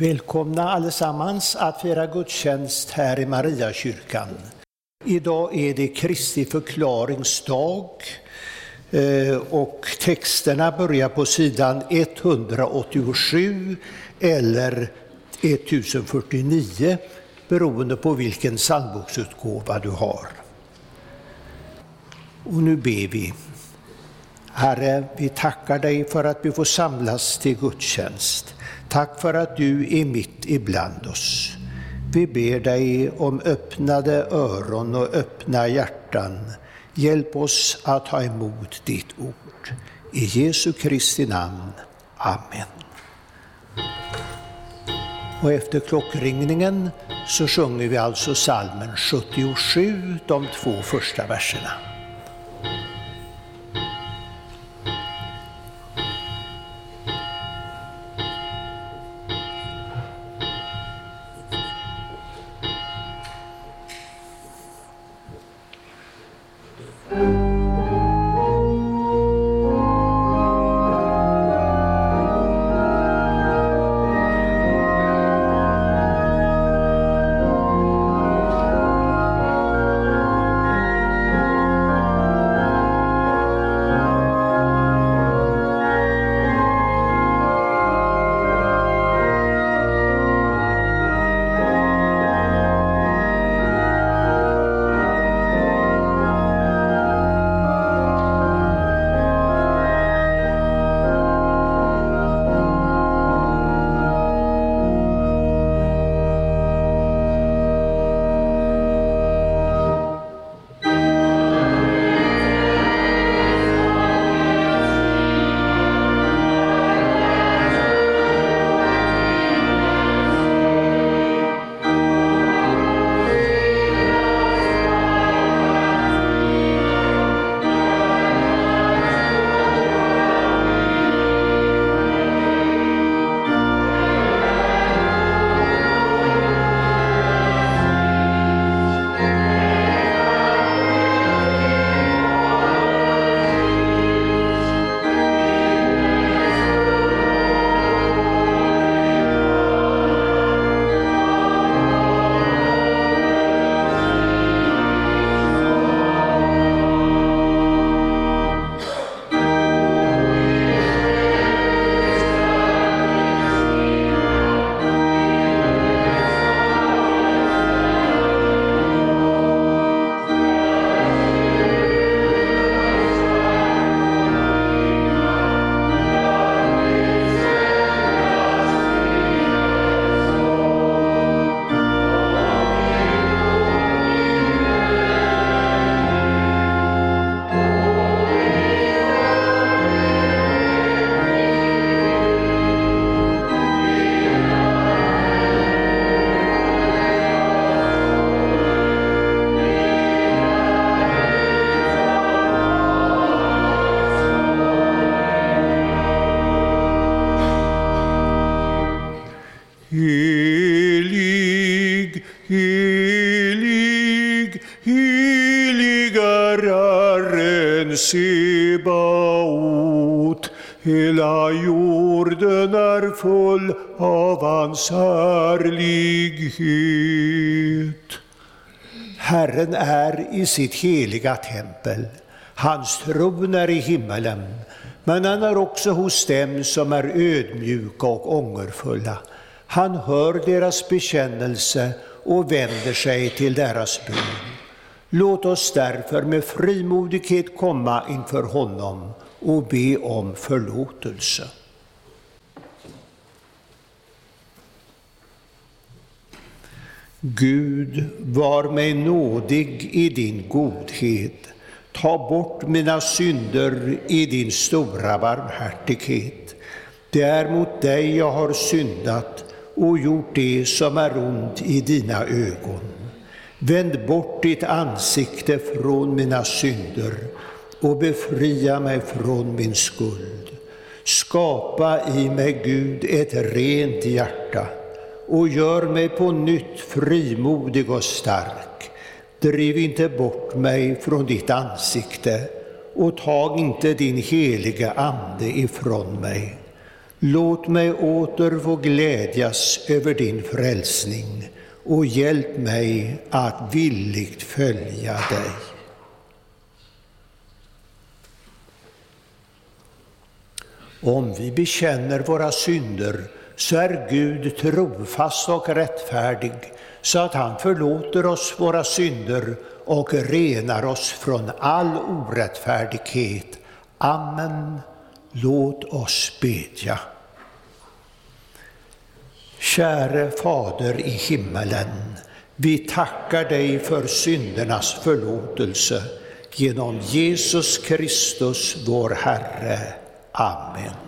Välkomna allesammans att fira gudstjänst här i Mariakyrkan. Idag är det Kristi förklaringsdag eh, och texterna börjar på sidan 187 eller 1049 beroende på vilken psalmboksutgåva du har. Och nu ber vi. Herre, vi tackar dig för att vi får samlas till gudstjänst. Tack för att du är mitt ibland oss. Vi ber dig om öppnade öron och öppna hjärtan. Hjälp oss att ta emot ditt ord. I Jesu Kristi namn. Amen. Och efter klockringningen så sjunger vi alltså salmen 77, de två första verserna. Herren är i sitt heliga tempel. Hans tron är i himmelen, men han är också hos dem som är ödmjuka och ångerfulla. Han hör deras bekännelse och vänder sig till deras bön. Låt oss därför med frimodighet komma inför honom och be om förlåtelse. Gud, var mig nådig i din godhet. Ta bort mina synder i din stora barmhärtighet. Det är mot dig jag har syndat och gjort det som är ont i dina ögon. Vänd bort ditt ansikte från mina synder och befria mig från min skuld. Skapa i mig, Gud, ett rent hjärta och gör mig på nytt frimodig och stark. Driv inte bort mig från ditt ansikte och tag inte din heliga Ande ifrån mig. Låt mig åter få glädjas över din frälsning och hjälp mig att villigt följa dig. Om vi bekänner våra synder så är Gud trofast och rättfärdig så att han förlåter oss våra synder och renar oss från all orättfärdighet. Amen. Låt oss bedja. Käre Fader i himmelen, vi tackar dig för syndernas förlåtelse genom Jesus Kristus, vår Herre. Amen.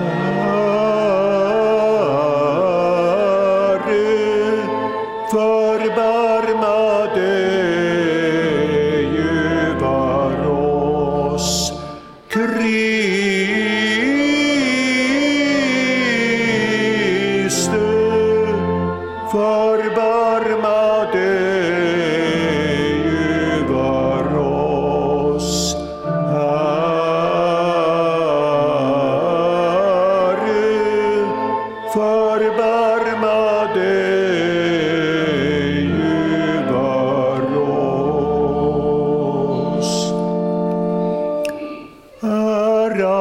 Förbarma dig över oss. Ära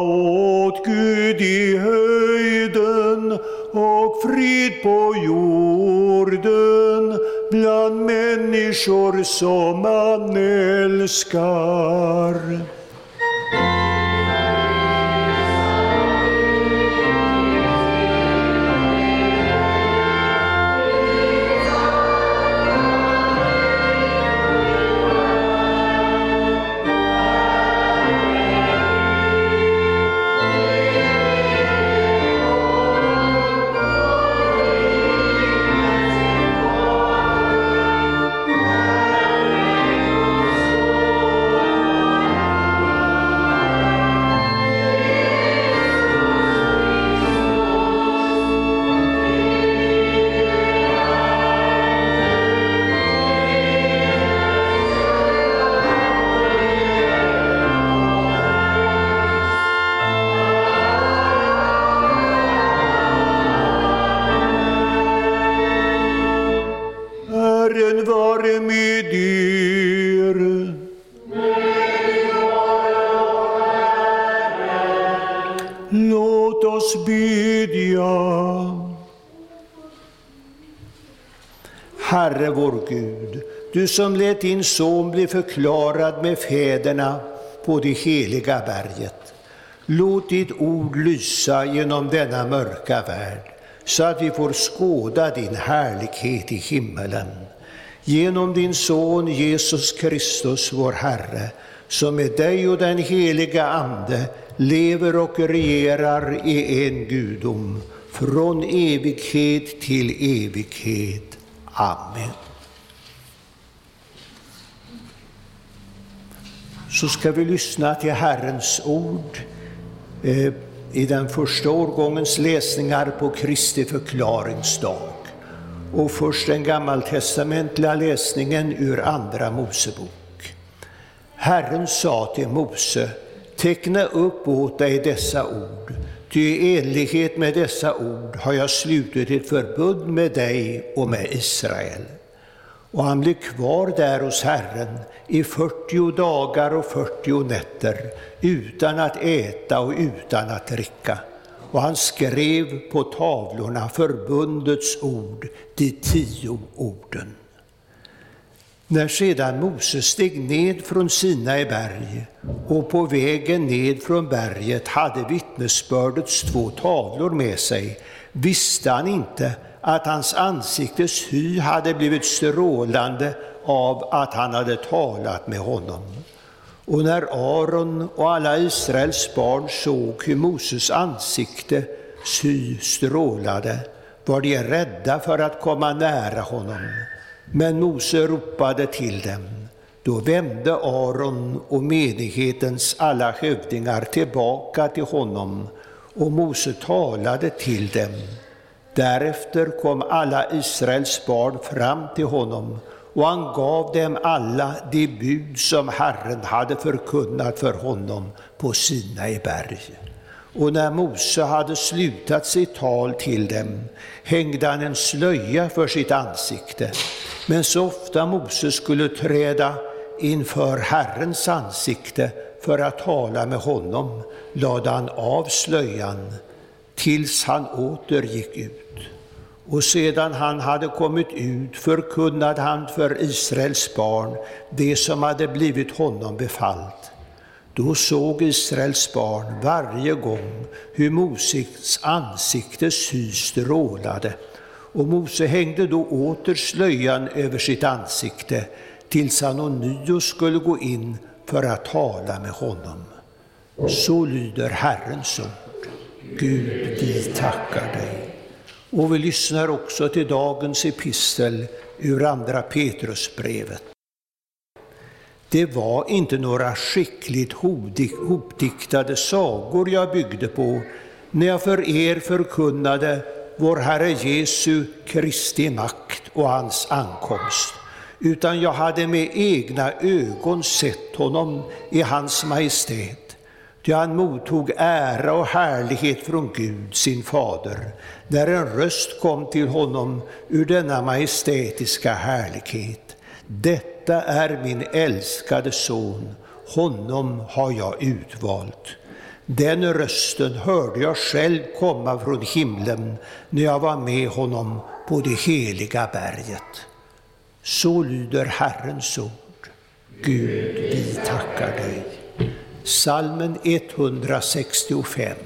åt Gud i höjden och frid på jorden bland människor som han älskar. Gud, du som lät din son bli förklarad med fäderna på det heliga berget. Låt ditt ord lysa genom denna mörka värld, så att vi får skåda din härlighet i himmelen. Genom din son Jesus Kristus, vår Herre, som med dig och den heliga Ande lever och regerar i en gudom, från evighet till evighet. Amen. Så ska vi lyssna till Herrens ord eh, i den första årgångens läsningar på Kristi förklaringsdag. Och först den gammaltestamentliga läsningen ur Andra Mosebok. Herren sa till Mose, teckna upp åt dig dessa ord Ty i enlighet med dessa ord har jag slutit ett förbund med dig och med Israel. Och han blev kvar där hos Herren i 40 dagar och 40 nätter utan att äta och utan att dricka. Och han skrev på tavlorna förbundets ord, de tio orden. När sedan Moses steg ned från Sinai berg och på vägen ned från berget hade vittnesbördets två tavlor med sig, visste han inte att hans ansiktes hy hade blivit strålande av att han hade talat med honom. Och när Aron och alla Israels barn såg hur Moses ansikte sy strålade var de rädda för att komma nära honom. Men Mose ropade till dem. Då vände Aron och menighetens alla hövdingar tillbaka till honom och Mose talade till dem. Därefter kom alla Israels barn fram till honom och han gav dem alla de bud som Herren hade förkunnat för honom på Sinai berg. Och när Mose hade slutat sitt tal till dem hängde han en slöja för sitt ansikte. Men så ofta Mose skulle träda inför Herrens ansikte för att tala med honom lade han av slöjan tills han åter gick ut. Och sedan han hade kommit ut förkunnade han för Israels barn det som hade blivit honom befallt. Då såg Israels barn varje gång hur Moses ansikte hy strålade, och Mose hängde då åter slöjan över sitt ansikte tills han ånyo skulle gå in för att tala med honom. Så lyder Herrens ord. Gud, vi tackar dig. Och vi lyssnar också till dagens epistel ur Andra Petrusbrevet. Det var inte några skickligt hopdiktade sagor jag byggde på när jag för er förkunnade vår Herre Jesu Kristi makt och hans ankomst, utan jag hade med egna ögon sett honom i hans majestät Ty han mottog ära och härlighet från Gud, sin fader, när en röst kom till honom ur denna majestätiska härlighet. Detta är min älskade son, honom har jag utvalt. Den rösten hörde jag själv komma från himlen när jag var med honom på det heliga berget. Så lyder Herrens ord. Gud, vi tackar dig. Salmen 165.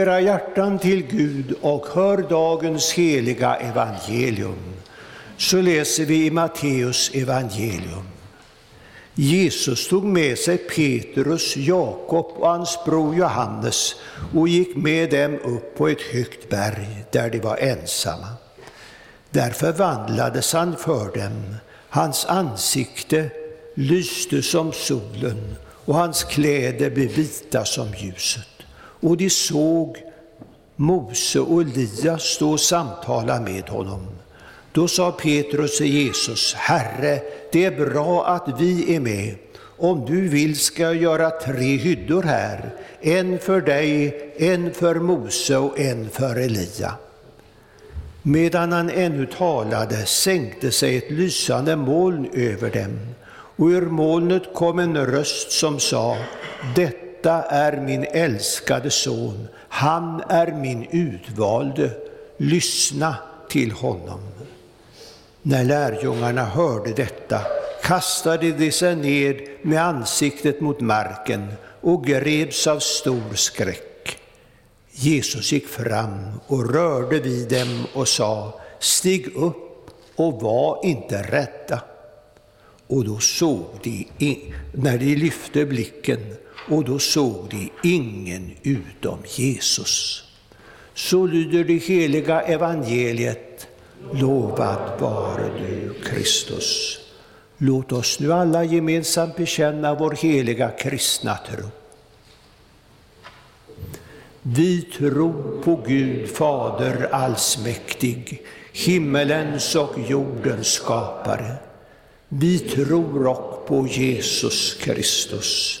Era hjärtan till Gud och hör dagens heliga evangelium. Så läser vi i Matteus evangelium. Jesus tog med sig Petrus, Jakob och hans bror Johannes och gick med dem upp på ett högt berg där de var ensamma. Där förvandlades han för dem. Hans ansikte lyste som solen och hans kläder blev vita som ljuset. Och de såg Mose och Elias stå och samtala med honom. Då sa Petrus till Jesus, Herre, det är bra att vi är med. Om du vill ska jag göra tre hyddor här, en för dig, en för Mose och en för Elia. Medan han ännu talade sänkte sig ett lysande moln över dem, och ur molnet kom en röst som sa, Detta detta är min älskade son, han är min utvalde, lyssna till honom. När lärjungarna hörde detta kastade de sig ned med ansiktet mot marken och greps av stor skräck. Jesus gick fram och rörde vid dem och sa, stig upp och var inte rädda. Och då såg de, när de lyfte blicken, och då såg de ingen utom Jesus. Så lyder det heliga evangeliet Lovad vare du, Kristus. Låt oss nu alla gemensamt bekänna vår heliga kristna tro. Vi tror på Gud Fader allsmäktig, himmelens och jordens skapare. Vi tror också på Jesus Kristus,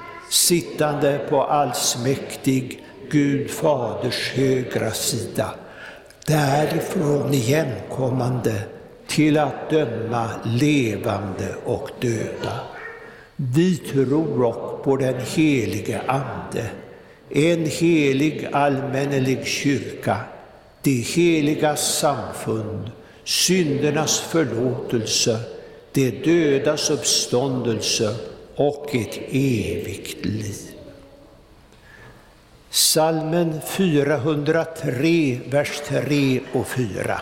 sittande på allsmäktig Gud Faders högra sida, därifrån igenkommande till att döma levande och döda. Vi tror också på den helige Ande, en helig allmännelig kyrka, det heliga samfund, syndernas förlåtelse, det dödas uppståndelse och ett evigt liv. Salmen 403, vers 3 och 4.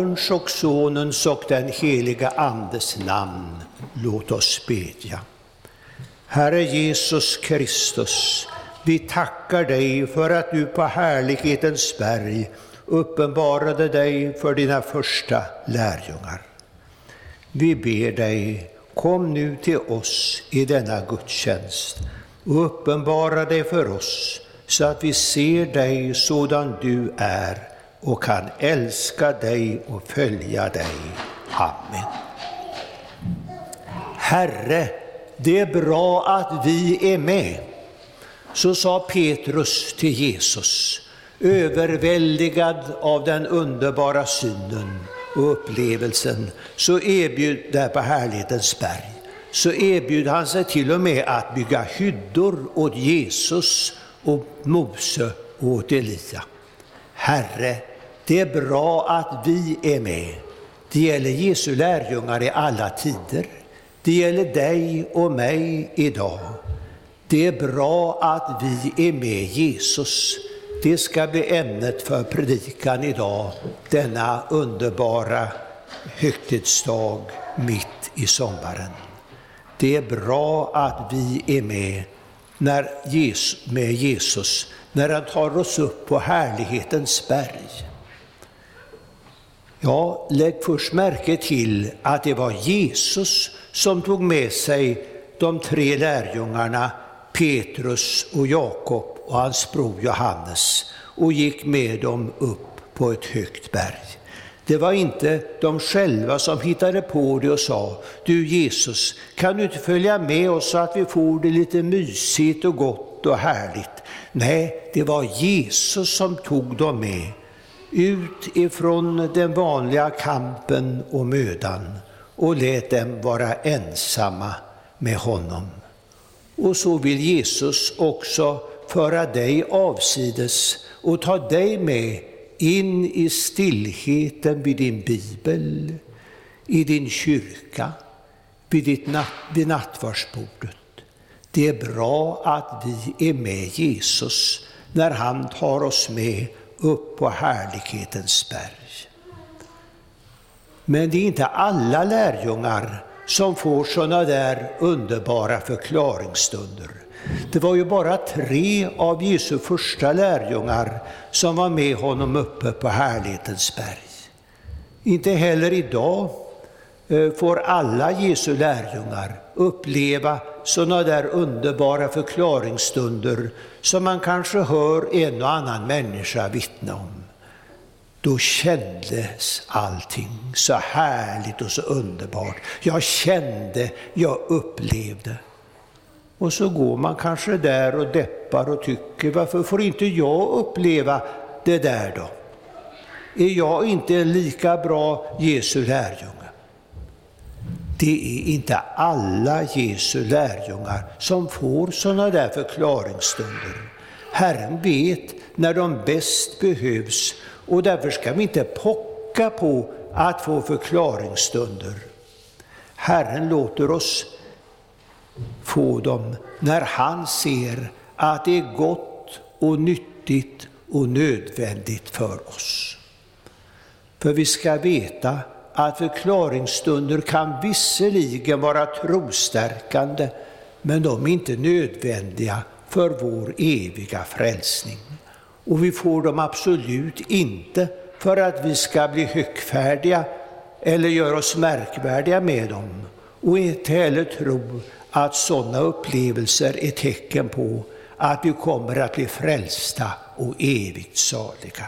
Faderns och Sonens och den heliga Andes namn. Låt oss bedja. Herre Jesus Kristus, vi tackar dig för att du på härlighetens berg uppenbarade dig för dina första lärjungar. Vi ber dig, kom nu till oss i denna gudstjänst och uppenbara dig för oss så att vi ser dig sådan du är och kan älska dig och följa dig. Amen. Herre, det är bra att vi är med. Så sa Petrus till Jesus, överväldigad av den underbara synen och upplevelsen, så erbjud, där på härlighetens berg, så erbjöd han sig till och med att bygga hyddor åt Jesus och Mose och åt Elia. Herre, det är bra att vi är med. Det gäller Jesu lärjungar i alla tider. Det gäller dig och mig idag. Det är bra att vi är med Jesus. Det ska bli ämnet för predikan idag, denna underbara högtidsdag mitt i sommaren. Det är bra att vi är med, när Jesus, med Jesus när han tar oss upp på härlighetens berg. Ja, lägg först märke till att det var Jesus som tog med sig de tre lärjungarna Petrus och Jakob och hans bror Johannes och gick med dem upp på ett högt berg. Det var inte de själva som hittade på det och sa, du Jesus, kan du inte följa med oss så att vi får det lite mysigt och gott och härligt? Nej, det var Jesus som tog dem med ut ifrån den vanliga kampen och mödan och lät dem vara ensamma med honom. Och så vill Jesus också föra dig avsides och ta dig med in i stillheten vid din bibel, i din kyrka, vid, ditt natt, vid nattvardsbordet. Det är bra att vi är med Jesus när han tar oss med upp på härlighetens berg. Men det är inte alla lärjungar som får sådana där underbara förklaringsstunder. Det var ju bara tre av Jesu första lärjungar som var med honom uppe på härlighetens berg. Inte heller idag eh, får alla Jesu lärjungar uppleva sådana där underbara förklaringsstunder som man kanske hör en och annan människa vittna om. Då kändes allting så härligt och så underbart. Jag kände, jag upplevde. Och så går man kanske där och deppar och tycker, varför får inte jag uppleva det där då? Är jag inte en lika bra Jesu lärjunge? Det är inte alla Jesu lärjungar som får sådana där förklaringsstunder. Herren vet när de bäst behövs och därför ska vi inte pocka på att få förklaringsstunder. Herren låter oss få dem när han ser att det är gott och nyttigt och nödvändigt för oss. För vi ska veta att förklaringsstunder kan visserligen vara trostärkande, men de är inte nödvändiga för vår eviga frälsning. Och vi får dem absolut inte för att vi ska bli högfärdiga eller göra oss märkvärdiga med dem och inte heller tro att sådana upplevelser är tecken på att vi kommer att bli frälsta och evigt saliga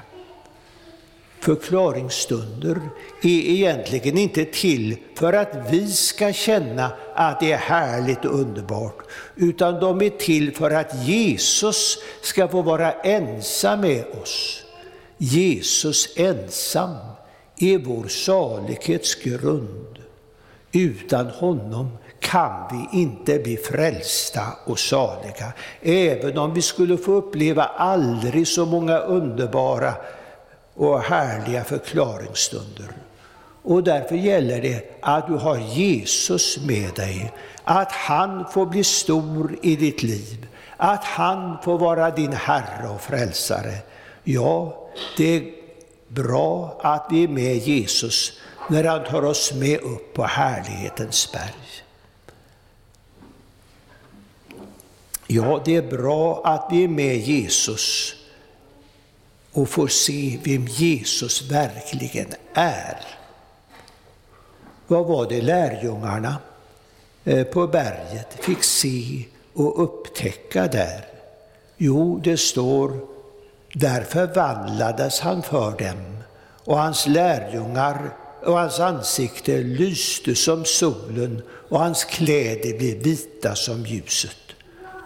förklaringsstunder är egentligen inte till för att vi ska känna att det är härligt och underbart, utan de är till för att Jesus ska få vara ensam med oss. Jesus ensam är vår salighets grund. Utan honom kan vi inte bli frälsta och saliga, även om vi skulle få uppleva aldrig så många underbara och härliga förklaringsstunder. Och därför gäller det att du har Jesus med dig, att han får bli stor i ditt liv, att han får vara din Herre och Frälsare. Ja, det är bra att vi är med Jesus när han tar oss med upp på härlighetens berg. Ja, det är bra att vi är med Jesus och får se vem Jesus verkligen är. Vad var det lärjungarna eh, på berget fick se och upptäcka där? Jo, det står, där förvandlades han för dem och hans lärjungar och hans ansikte lyste som solen och hans kläder blev vita som ljuset.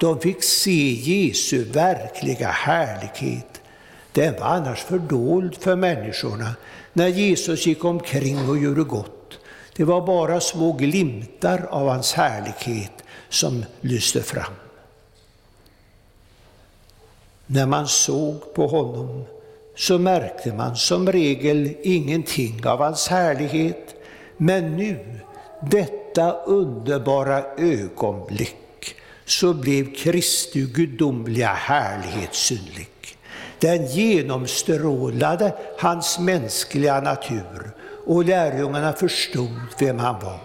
De fick se Jesu verkliga härlighet. Den var annars fördold för människorna när Jesus gick omkring och gjorde gott. Det var bara små glimtar av hans härlighet som lyste fram. När man såg på honom så märkte man som regel ingenting av hans härlighet. Men nu, detta underbara ögonblick, så blev Kristi gudomliga härlighet synlig. Den genomstrålade hans mänskliga natur och lärjungarna förstod vem han var.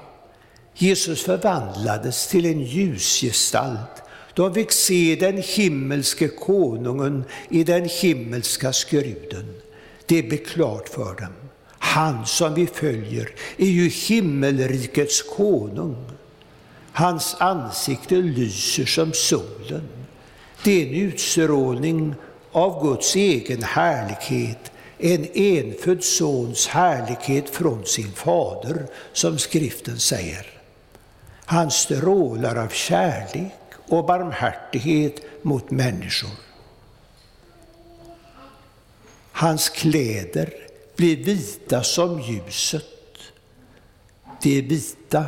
Jesus förvandlades till en ljusgestalt. De fick se den himmelske konungen i den himmelska skruden. Det blev klart för dem. Han som vi följer är ju himmelrikets konung. Hans ansikte lyser som solen. Det är en utstrålning av Guds egen härlighet, en enfödd sons härlighet från sin fader, som skriften säger. Han strålar av kärlek och barmhärtighet mot människor. Hans kläder blir vita som ljuset. Det vita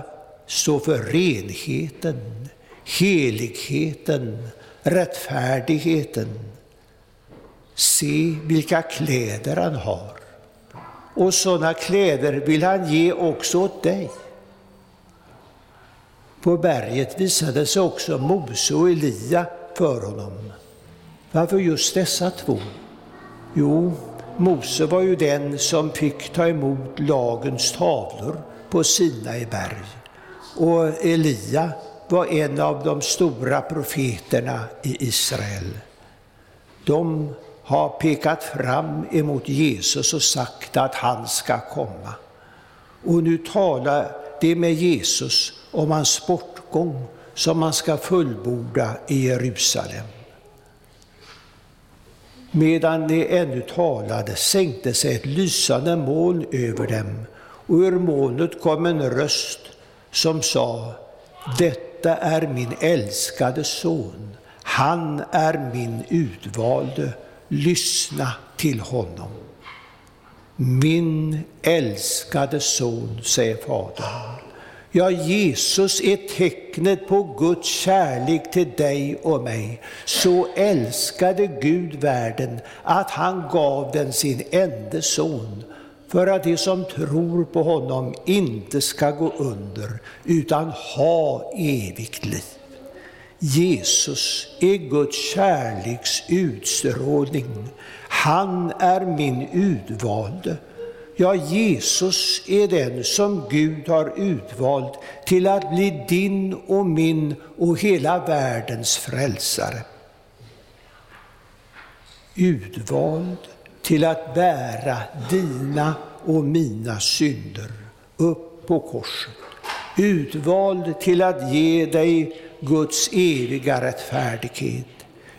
står för renheten, heligheten, rättfärdigheten. Se vilka kläder han har. Och sådana kläder vill han ge också åt dig. På berget visade sig också Mose och Elia för honom. Varför just dessa två? Jo, Mose var ju den som fick ta emot lagens tavlor på Sinai berg. Och Elia var en av de stora profeterna i Israel. De har pekat fram emot Jesus och sagt att han ska komma. Och nu talar de med Jesus om hans bortgång som man ska fullborda i Jerusalem. Medan de ännu talade sänkte sig ett lysande moln över dem och ur molnet kom en röst som sa Detta är min älskade son, han är min utvalde, lyssna till honom. Min älskade son, säger Fadern. Ja, Jesus är tecknet på Guds kärlek till dig och mig. Så älskade Gud världen att han gav den sin enda son för att de som tror på honom inte ska gå under utan ha evigt liv. Jesus är Guds kärleks utstrålning. Han är min utvalde. Ja, Jesus är den som Gud har utvalt till att bli din och min och hela världens frälsare. Utvald till att bära dina och mina synder upp på korset. Utvald till att ge dig Guds eviga rättfärdighet.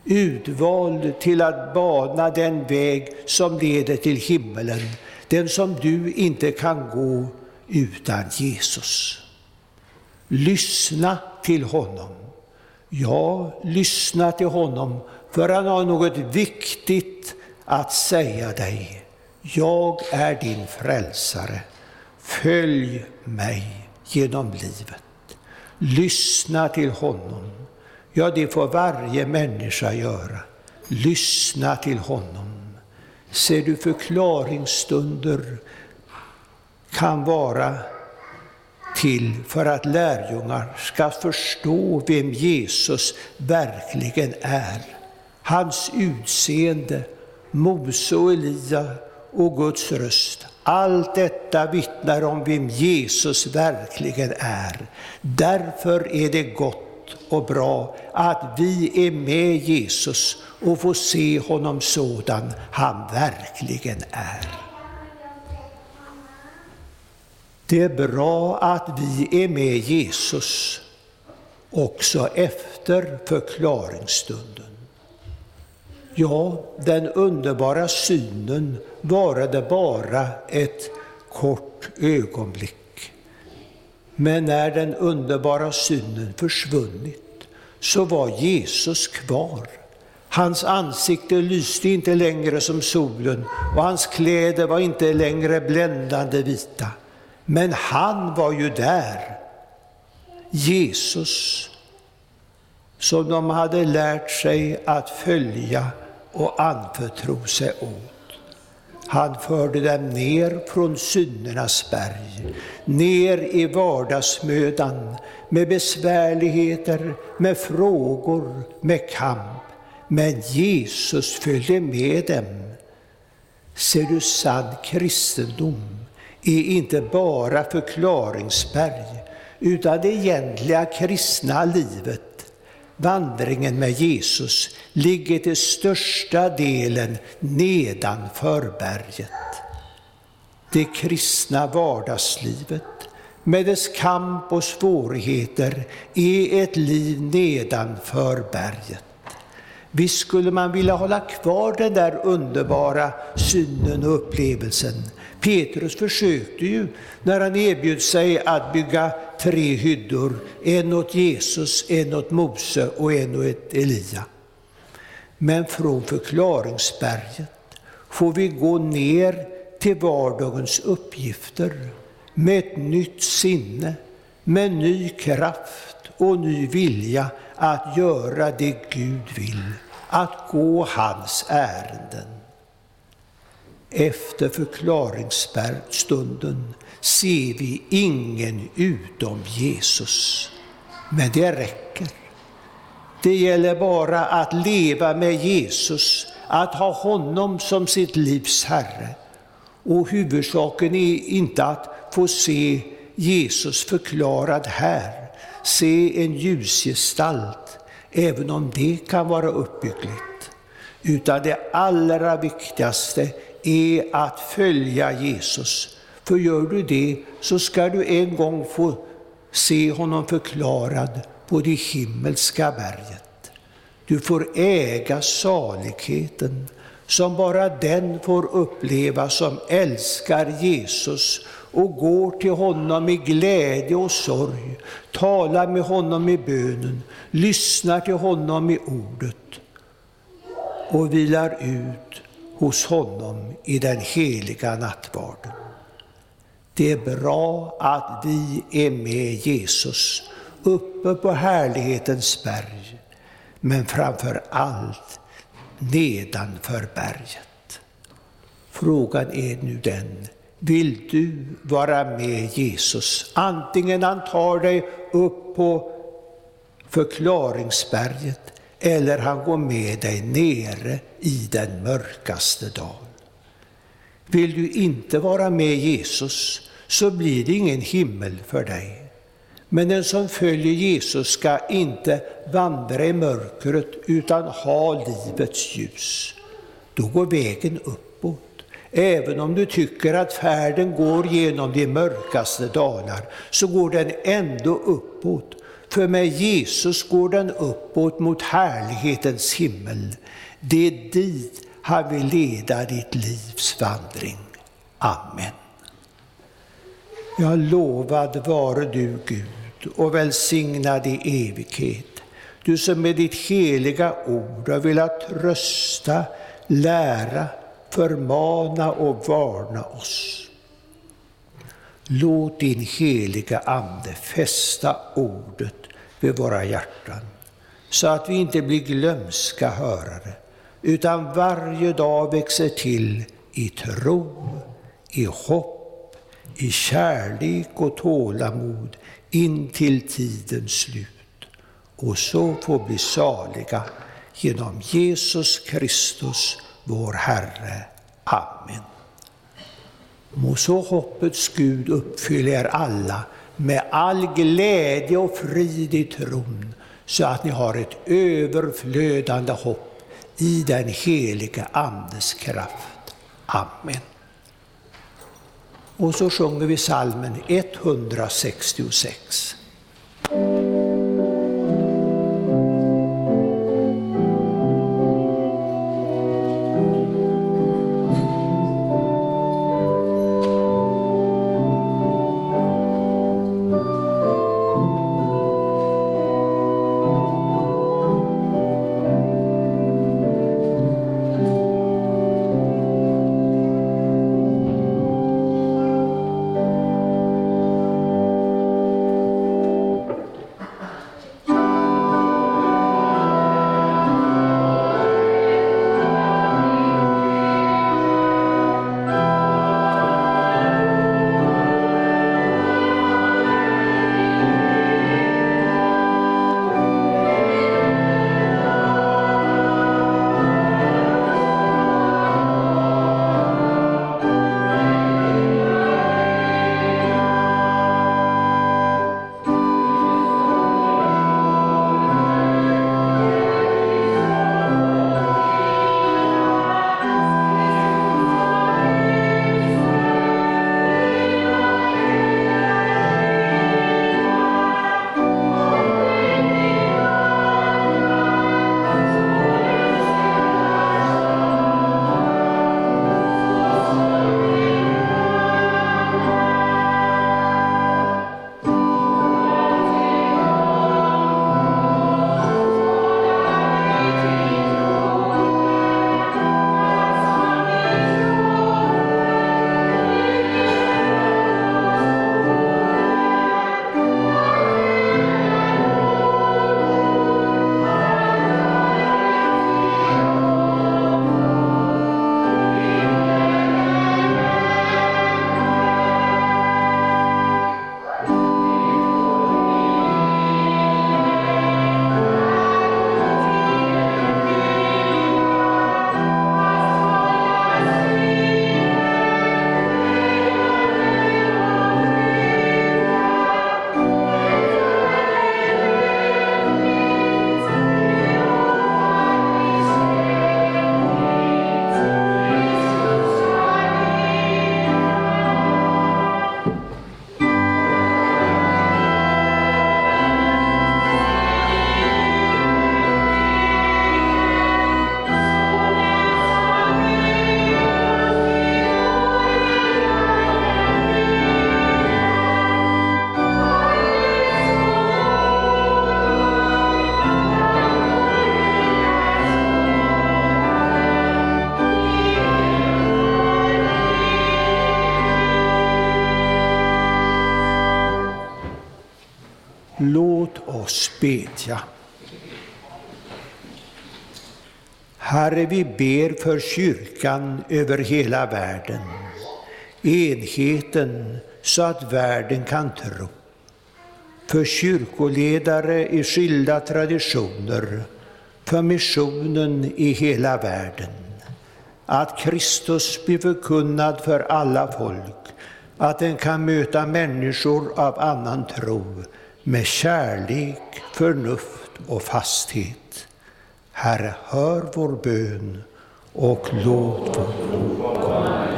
Utvald till att bana den väg som leder till himmelen, den som du inte kan gå utan Jesus. Lyssna till honom. Ja, lyssna till honom, för han har något viktigt att säga dig, jag är din frälsare, följ mig genom livet. Lyssna till honom. Ja, det får varje människa göra. Lyssna till honom. Ser du förklaringsstunder kan vara till för att lärjungar ska förstå vem Jesus verkligen är. Hans utseende, Mose och Elia och Guds röst. Allt detta vittnar om vem Jesus verkligen är. Därför är det gott och bra att vi är med Jesus och får se honom sådan han verkligen är. Det är bra att vi är med Jesus också efter förklaringsstunden. Ja, den underbara synen varade bara ett kort ögonblick. Men när den underbara synen försvunnit så var Jesus kvar. Hans ansikte lyste inte längre som solen och hans kläder var inte längre bländande vita. Men han var ju där, Jesus, som de hade lärt sig att följa och anförtro sig åt. Han förde dem ner från syndernas berg, ner i vardagsmödan med besvärligheter, med frågor, med kamp. Men Jesus följde med dem. Ser du sann kristendom är inte bara förklaringsberg, utan det egentliga kristna livet, vandringen med Jesus, ligger till största delen nedanför berget. Det kristna vardagslivet med dess kamp och svårigheter är ett liv nedanför berget. Visst skulle man vilja hålla kvar den där underbara synen och upplevelsen. Petrus försökte ju när han erbjöd sig att bygga tre hyddor, en åt Jesus, en åt Mose och en åt Elia. Men från förklaringsberget får vi gå ner till vardagens uppgifter med ett nytt sinne, med ny kraft och ny vilja att göra det Gud vill, att gå hans ärenden. Efter förklaringsstunden ser vi ingen utom Jesus. Men det räcker. Det gäller bara att leva med Jesus, att ha honom som sitt livs Herre. Och huvudsaken är inte att få se Jesus förklarad här, se en ljusgestalt, även om det kan vara uppbyggligt. Utan det allra viktigaste är att följa Jesus. För gör du det så ska du en gång få se honom förklarad på det himmelska berget. Du får äga saligheten som bara den får uppleva som älskar Jesus och går till honom i glädje och sorg, talar med honom i bönen, lyssnar till honom i ordet och vilar ut hos honom i den heliga nattvarden. Det är bra att vi är med Jesus uppe på härlighetens berg, men framför allt nedanför berget. Frågan är nu den, vill du vara med Jesus? Antingen han tar dig upp på förklaringsberget eller han går med dig nere i den mörkaste dal. Vill du inte vara med Jesus så blir det ingen himmel för dig. Men den som följer Jesus ska inte vandra i mörkret utan ha livets ljus. Då går vägen uppåt. Även om du tycker att färden går genom de mörkaste dalar så går den ändå uppåt. För med Jesus går den uppåt mot härlighetens himmel. Det är dit han vill leda ditt livs vandring. Amen. Ja, lovad vare du Gud och välsignad i evighet. Du som med ditt heliga ord har velat trösta, lära, förmana och varna oss. Låt din heliga Ande fästa ordet vid våra hjärtan, så att vi inte blir glömska hörare, utan varje dag växer till i tro, i hopp, i kärlek och tålamod in till tidens slut och så får bli saliga genom Jesus Kristus, vår Herre. Amen. Må så hoppets Gud uppfylla er alla med all glädje och frid i tron, så att ni har ett överflödande hopp i den helige Andes kraft. Amen. Och så sjunger vi salmen 166. Ber för kyrkan över hela världen, enheten så att världen kan tro. För kyrkoledare i skilda traditioner, för missionen i hela världen. Att Kristus blir förkunnad för alla folk, att den kan möta människor av annan tro med kärlek, förnuft och fasthet. Herre, hör vår bön och låt vår rop komma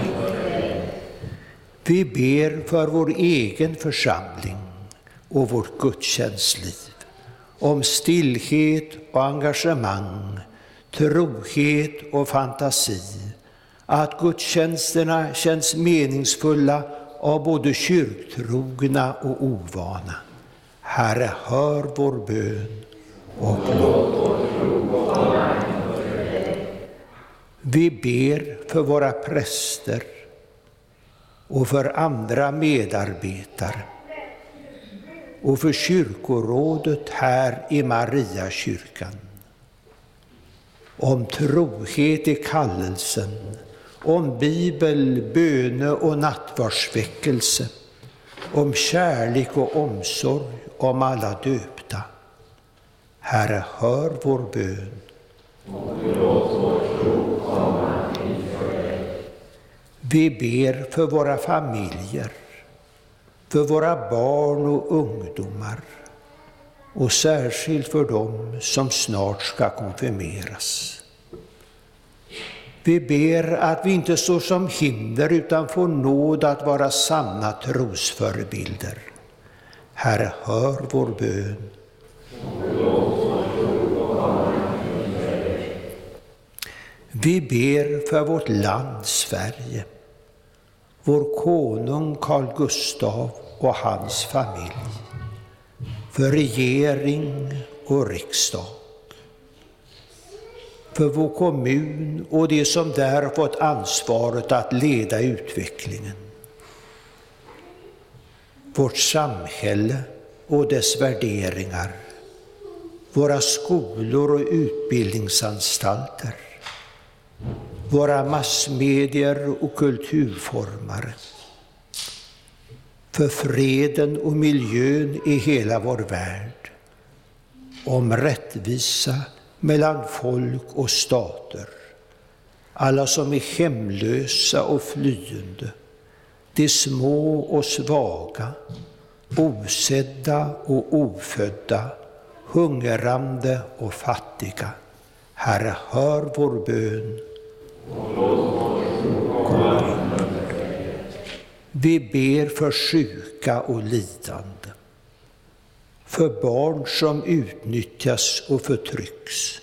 Vi ber för vår egen församling och vårt gudstjänstliv, om stillhet och engagemang, trohet och fantasi, att gudstjänsterna känns meningsfulla av både kyrktrogna och ovana. Herre, hör vår bön och låt vår vi ber för våra präster och för andra medarbetare och för kyrkorådet här i Mariakyrkan. Om trohet i kallelsen, om bibel, böne och nattvardsväckelse, om kärlek och omsorg om alla döpta. Herre, hör vår bön. Vi ber för våra familjer, för våra barn och ungdomar och särskilt för dem som snart ska konfirmeras. Vi ber att vi inte står som hinder utan får nåd att vara sanna trosförebilder. Herre, hör vår bön. Vi ber för vårt land Sverige, vår konung Carl Gustav och hans familj, för regering och riksdag, för vår kommun och de som där fått ansvaret att leda utvecklingen, vårt samhälle och dess värderingar, våra skolor och utbildningsanstalter, våra massmedier och kulturformare, för freden och miljön i hela vår värld, om rättvisa mellan folk och stater, alla som är hemlösa och flyende, de små och svaga, osedda och ofödda, hungrande och fattiga. Herre, hör vår bön. Vi ber för sjuka och lidande, för barn som utnyttjas och förtrycks,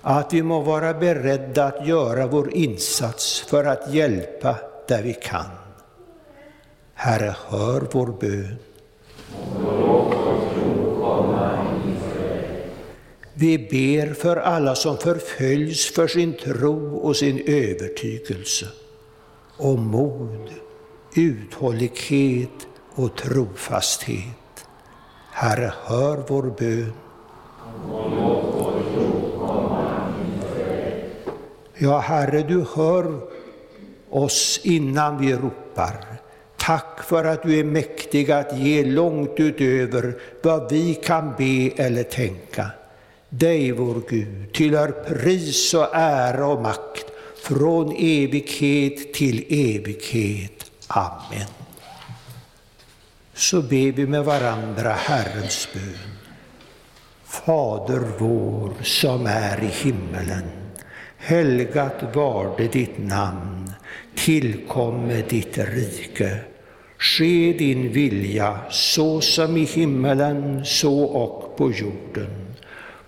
att vi må vara beredda att göra vår insats för att hjälpa där vi kan. Herre, hör vår bön. Vi ber för alla som förföljs för sin tro och sin övertygelse, och mod, uthållighet och trofasthet. Herre, hör vår bön. Ja, Herre, du hör oss innan vi ropar. Tack för att du är mäktig att ge långt utöver vad vi kan be eller tänka. Dig, vår Gud, tillhör pris och ära och makt från evighet till evighet. Amen. Så ber vi med varandra Herrens bön. Fader vår som är i himmelen. Helgat varde ditt namn. Tillkomme ditt rike. Ske din vilja så som i himmelen så och på jorden.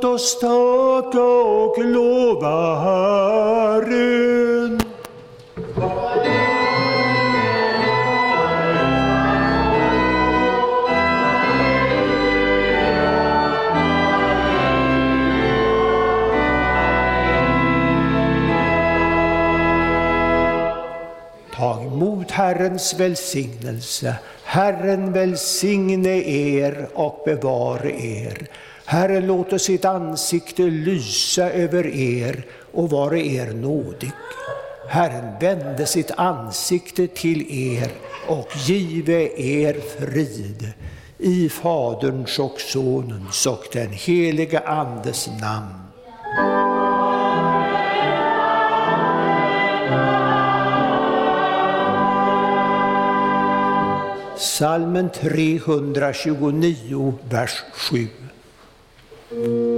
Låt oss tacka och lova Herren. Ta emot Herrens välsignelse. Herren välsigne er och bevare er. Herren låter sitt ansikte lysa över er och vare er nådig. Herren vände sitt ansikte till er och give er frid. I Faderns och Sonens och den helige Andes namn. Salmen 329, vers 7. Música